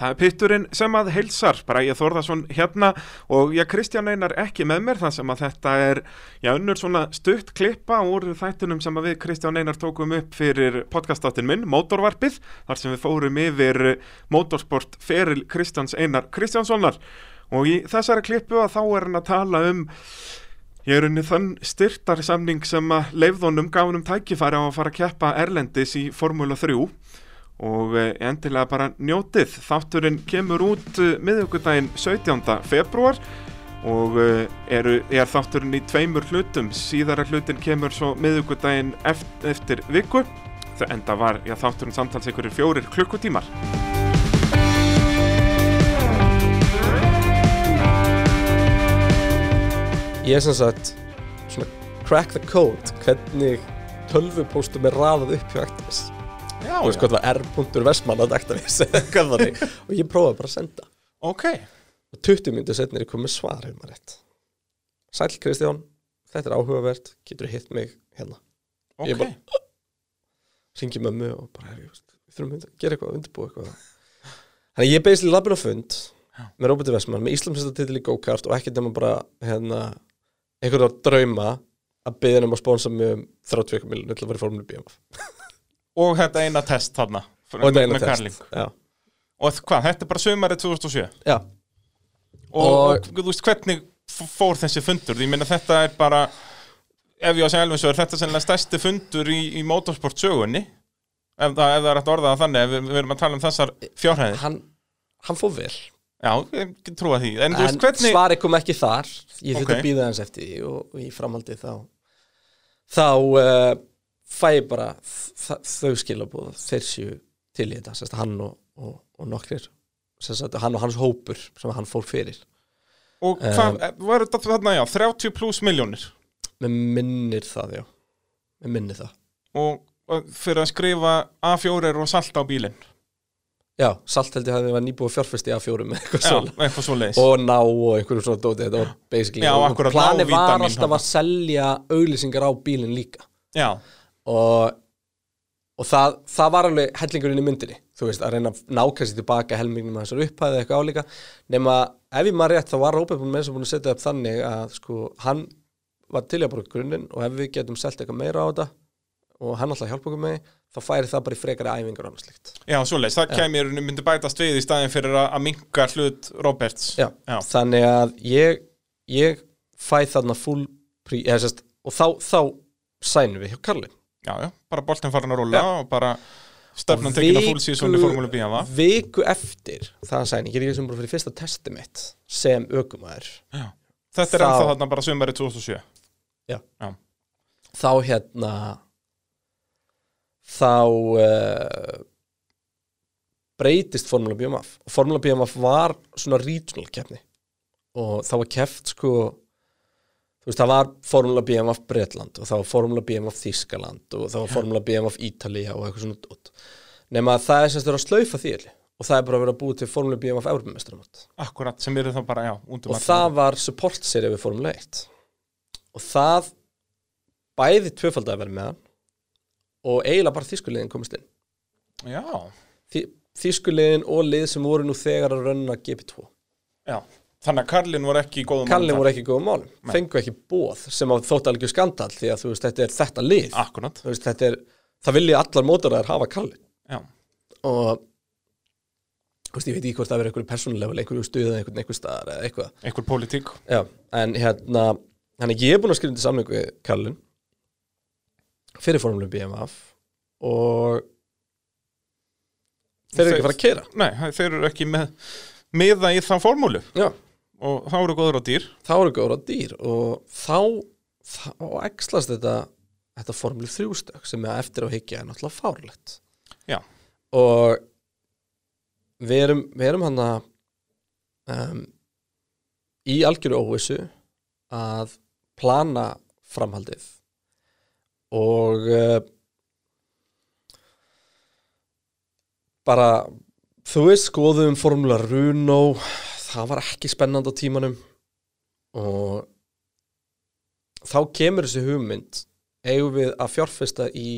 Það er pitturinn sem að heilsar, Bræja Þórðarsson hérna og já, Kristján Einar ekki með mér þar sem að þetta er, já, unnur svona stutt klippa úr þættunum sem að við Kristján Einar tókum upp fyrir podcastáttin minn, Mótorvarpið, þar sem við fórum yfir motorsport feril Kristjáns Einar Kristjánssonar. Og í þessari klippu að þá er hann að tala um Ég er unni þann styrtar samning sem að leifðunum gafunum tækifæri á að fara að keppa Erlendis í Formula 3 og eh, endilega bara njótið. Þátturinn kemur út eh, miðugudaginn 17. februar og eh, eru, er þátturinn í tveimur hlutum. Síðara hlutin kemur svo miðugudaginn eftir, eftir viku. Það enda var já, þátturinn samtals ykkur fjórir klukkutímar. Ég er sem sagt svona crack the code hvernig tölvupóstum er raðað upp hjá Actavis Já, Þú veist hvað það var r.vesman að hvað þannig og ég prófaði bara að senda. Ok, og 20 minnir setnir ég kom með svar hefur maður rétt. Sæl Kristján, þetta er áhugavert. Getur þú hitt mig hérna. Ég ok. bara- ringi mömmu og bara við þurfum að gera eitthvað, undirbúa eitthvað. Þannig að ég beisli labbin á fund Já. með Róberti Vestmann með Íslandsmestatitil í go-kart og ekkert nema bara hérna, einhvern veginn drauma að byggja um að sponsa mig um 30 miljonir til að vera í formule BMF Og þetta eina test þarna. og þetta eina test Og hvað, þetta er bara sömarið 2007? já. Og, Og- og þú veist hvernig fór þessi fundur? Ég meina þetta er bara ef ég á að segja alveg svo er þetta sennilega stærsti fundur í, í motorsport sögunni ef það, ef það er hægt að orða það þannig ef við, við erum að tala um þessar fjárhæði Hann, hann fór vel Já, ég trúa því En, en hvernig svari kom ekki þar ég þurfti Ok. að býða hans eftir og í framhaldi þá þá uh, fæ bara þau skilabóð þeir séu til í þetta sérst, hann og, og, og nokkrir sérst, hann og hans hópur sem hann fór fyrir. Og hvað, var þetta þarna já, 30 pluss miljónir með minnir það, já. Með minnir það. Og, og fyrir að skrifa A4 og salt á bílinn? Já, salt held ég að það var nýbúið fjárfesti að fjórum með eitthvað Já, svona og ná og einhverjum svona dóti þetta var basically Já, og akkurat, planið var alltaf að selja auglýsingar á bílinn líka. Já, og, og það, það var alveg hellingurinn í myndinni. Þú veist, að reyna að náka sér tilbaka helmingnum að þessar upphæði eitthvað álíka. Nema ef ég maður rétt þá var Róbert búin með þess að búin að setja upp þannig að sko, hann var til að borga grunninn og ef við getum selt eitthvað meira á þetta og hann alltaf hjálpa okkur með þá færi það bara í frekari æfingar og annað slíkt. Já, svo leiðis, það kemur myndi bætast við í staðin fyrir að, minka hlut Roberts. Já, Já. þannig að ég, ég fæ þarna full prí, eða, sérst, og þá, þá sænum við hjá Karlin já, já, bara boltin farin að rúla Já. og bara stefnan tekin að full season í Formule B va? viku eftir það sæning, ég er ekki sem bara fyrir fyrsta testi mitt sem ökumæður Já. Þetta er Þá- ennþá þarna bara sömarið 2007 þá hérna þá uh, breytist Formula BMF og Formula BMF var svona regional keppni og það var keft sko þú veist það var Formula BMF Bretland og það var Formula BMF Þískaland og það var Formula BMF Ítalía og eitthvað svona dót. Nema að það er semst að vera að slaufa því og það er bara að vera að búið til Formula BMF Európamestramót Akkurat, sem eru þá bara, já, út um og það var support serið við Formule 1 og það bæði tvöfaldaði verið með hann og eiginlega bara þýskuliðin komist inn. Já, Þý, þýskuliðin og lið sem voru nú þegar að rönna GP2 já Þannig að Karlin voru ekki í góðum málum voru ekki í góðum málum, fengu ekki bóð sem á þótt algjör skandal því að þú veist þetta er þetta lið. Akkurat, Þú veist, þetta er, það vilja allar mótoræðar hafa Kallin já. Og þú veist, ég veit ekki hvort það verið einhverju persónulega einhverju stuðið einhvern einhver staðar eða eitthvað. Einhver pólitík. Já, en hérna að ég er búin að skrifa undir samling við Kallin fyrir formule BMF og þeir eru ekki að fara að kera Nei, þeir eru ekki með miða í þann formúlu. Já, og þá eru góður á dýr. Þá eru góður á dýr og þá, þá ekslast þetta þetta formule 3 stök sem er eftir á higgja er náttúrulega fárlegt Já. og við erum, við erum hann að um, í algjöru óvissu að plana framhaldið. Og uh, bara þú veist skoðum formula Runo það var ekki spennandi á tímanum. Og þá kemur þessi hugmynd eigum við að fjárfesta í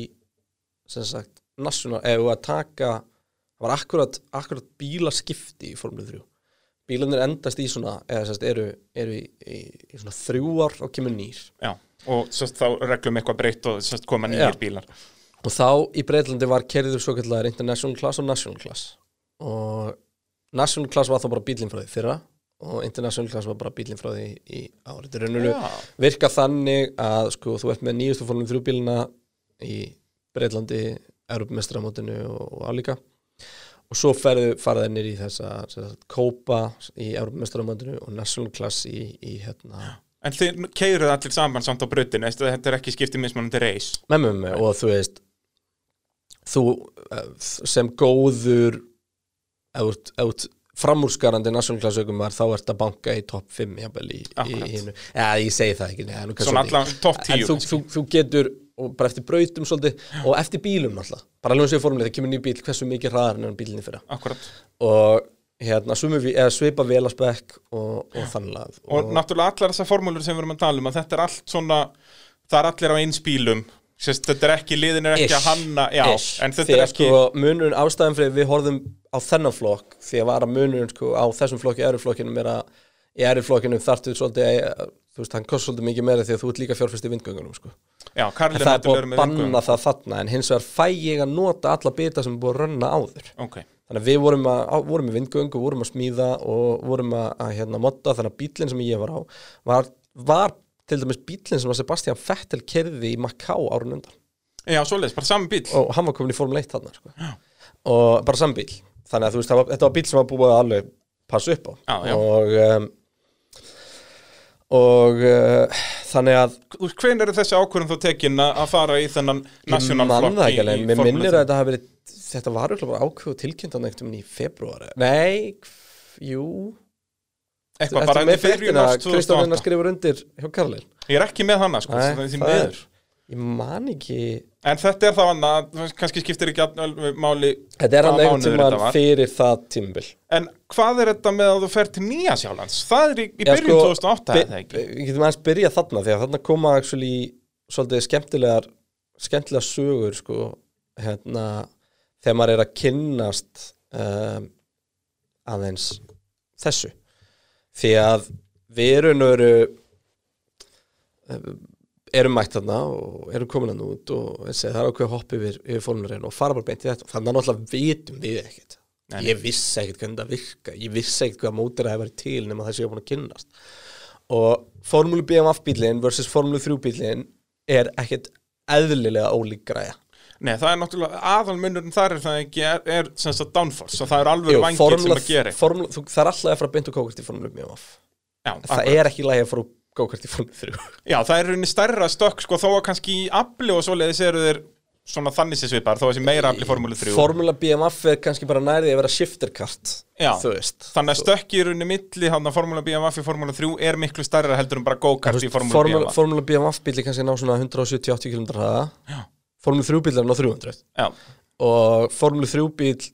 sem sagt national, eigum við að taka það var akkurat, akkurat bílaskipti í Formule 3 bílarnir endast í svona eða sérst eru, eru í, í, í svona þrjú ár og kemur nýr. Já, og sérst, þá reglum eitthvað breytt og sérst, koma Já. nýjir bílar. Og þá í Breitlandi var kerður svo kallar International Class og National Class. Og National Class var þá bara bílinn frá því fyrra og International Class var bara bílinn frá því í árið þetta er rauninu Já. virka þannig að sko þú ert með nýjustu fórnum þrjú bílina í Breitlandi Europamestramótinu og, og álíka og svo ferðu faraði nýr í þessa Kópa í Europamestramótinu og National Class í, í hérna En þið keiruð allir saman samt á brutinu Þetta er ekki skiptið mismunandi reis. Með með með og þú veist þú eh, sem góður ef framúrskarandi nationalklassaukumar þá ert að banka í topp 5 jafnvel í, í hinu. Ja, ég segi það ekki, kannski Svona allan topp en 10 þú, þú, þú getur og bara eftir brautum svolítið og eftir bílum náttúrulega. Bara alveg og í formulega, það kemur nýr bíl hversu mikið hraðar en bílinni fyrra. Akkurat. Og hérna, sumi, vi- eða svipa vel að spekk og, og þannig að Og náttúrulega allar þessar formúlur sem við erum að tala um að þetta er allt svona það er allir á eins bílum Sest, þetta er ekki, liðin er ekki Ish. að hanna já, Ish. en þetta er ekki sko munurinn ástæðan fyrir við horfðum á þennan flokk því að var að munurinn sko á þessum flokki í flokkinum er að í æri flokkinu þarftu svolítið að, þú veist, hann kost svolítið mikið meira því að þú ert líka fjárfæst í vindgöngunum sko. já, Karlin það er náttúrulega að með banna vingum það þarna en hins vegar fæ ég að nota alla bita sem er búið að rönna áður ok, þannig að við vorum, að, á, vorum í vindgöngu, vorum að smíða og vorum að, að hérna, modda þannig að bílinn sem ég var á var, var til dæmis bílinn sem að Sebastian Vettel kerði í Macau árun undan. Já, svoleiðis, bara saman bíl og hann var komin í Formule 1 þarna sko. og bara saman bíl þannig að þú veist, var, þetta var bíl sem var búið að alveg passa upp á. Já, já. og um, og uh, þannig að Hven er þessi ákvörðum þú tekin að fara í þennan það í, í alveg, mér Formúlu minnir að þetta hafi verið þetta var örugglega bara og tilkynnt á neitt í februar nei, jú Eitthvað bara með í fréttina, árs Kristján 2008. skrifur undir hjá Karlin Ég er ekki með hana, sko, Nei, það er það ég man ekki. En þetta er þá annað, kannski skiptir ekki alveg máli þetta er hann þetta var. fyrir það tímabil. En hvað er þetta með að þú fer til Nýja Sjálands? Það er í, í byrjun sko, 2008, Bi- eða ekki? Við getum aðeins byrjað þarna því að þarna koma actually svolítið skemmtilegar skemmtilegar sögur sko hérna þegar maður er að kynnast um, aðeins þessu því að við erum veru erum mætt þarna og erum komin hann út og það er að hoppa yfir, yfir fórnurinn og fara bara beint í þetta. Þannig að náttúrulega vitum við ekkert. Nei, ég vissi ekkert hvernig það virka ég vissi ekkert hvað mótir það hefur verið til nema þessi ég var búin að kynnast. Og Formúlu BMF bílinn versus Formúlu 3 bílinn er ekkert eðlilega ólík græja Nei, það er náttúrulega aðalmunurinn þar er það ekki er, er sem sagt downforce og það er alveg vangir sem að gera formúlu, þú, það er alltaf að fara beint og kókast í Formúlu BMF Já, það er ekki lægi að fara og kókast í Formúlu 3 Já, það er rauninni stærra stökk sko, þó að kannski í afli og svoleiðis eru þeir svona þannig sem svipar, þó að þessi meira afli formúlu 3 Formúla BMF er kannski bara nærið að vera shifterkart Já. Þannig að stökki í rauninni milli hann að formúla BMF í formúlu 3 er miklu stærra heldur en bara go-kart í Formúla, BMF Formúla BMF bíli kannski ná svona 170-80 km hraða Já. Formúla 3 bíl er ná 300 Já, og Formúla 3 bíl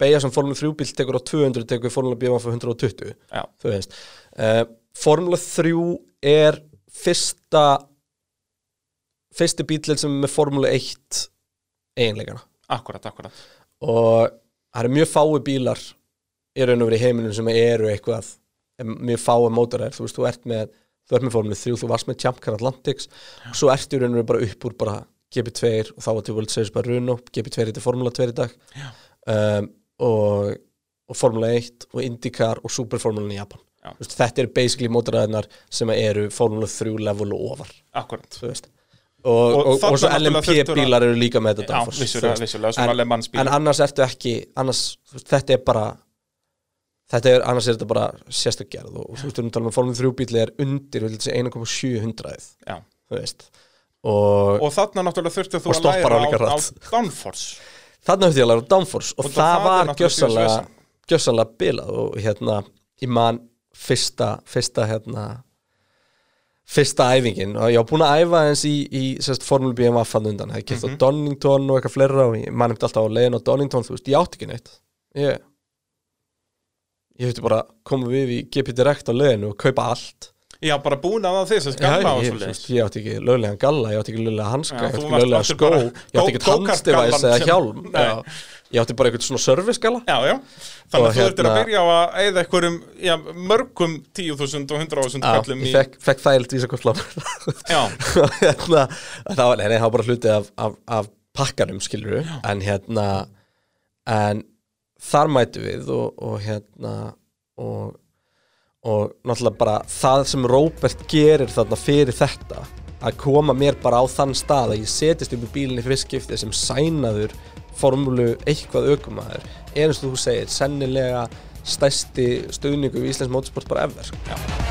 beigja sem Formúla 3 bíl tekur á 200 tekur Formúla BMF á 120 já, þú veist. Uh, Formúla 3 er fyrsta fyrsti bíl sem er með Formúla 1 eiginleikana. Akkurat, akkurat. Og það eru mjög fái bílar í raun og verið heiminum sem eru eitthvað mjög fái mótoræðir, þú veist, þú ert með þú ert með Formúla 3, þú varst með Champ Car Atlantics og svo ertu í raun og verið bara upp úr bara GP2 og þá var til World Series bara Runo GP2 er til Formúla 2 í dag. Um, og, og Formúla 1 og IndyCar og Superformúlan í Japan. Veist, þetta eru basically mótoræðinar sem eru Formúla 3 level og ofar Akkurat. og, og, og, svo LMP bílar eru líka með þetta Já, þú vissulega, vissulega, bílar. en annars ertu ekki annars, veist, þetta er bara þetta er, annars er þetta bara sérstök gerð og, þú veist, við erum að tala um að Formule 3 bíli er undir vil þessi 1,700 Já. þú veist og, Og þarna náttúrulega þurfti þú að læra á, á downforce. Þarna höfði ég að læra downforce og, Og það, það er var djöfisvesen. gjössanlega bilað og hérna ég man fyrsta fyrsta hérna fyrsta æfingin. Og ég var búin að æfa eins í, í sérst, Formule BMF hann undan, hefði kert Mhm. á Donington og eitthvað fleira og ég man eftir alltaf á leiðin á Donington þú veist, ég átti ekki neitt. Ég ég höfði bara koma við í GP Direct á leiðinu og kaupa allt Já, bara búin að það þess að skalla og ég, svo þú veist, ég átti ekki löglegan galla, ég átti ekki löglega hanska, Já, ég átti ekki löglega skó, ég átti ekki gallann eða hjálm. Já. Ég átti bara eitthvað svona service-galla. Já, já, þannig að þú ertir að hérna- byrja á að eða einhverjum, já, mörgum 10.000 og 100.000 Já, kallum í ég fekk, fekk þægilt vísakortlán. Já, og hérna, það var, nei, það var bara hluti af, af, af pakkanum, skilur en hérna, en þar mætu við og, og hérna, og, og náttúrulega bara það sem Róbert gerir þarna fyrir þetta að koma mér bara á þann stað að ég setist upp í bílinni friskipti sem sænaður formúlu eitthvað aukumæður eins og þú segir sennilega stærsti stuðningu í Íslands mótorsport bara ever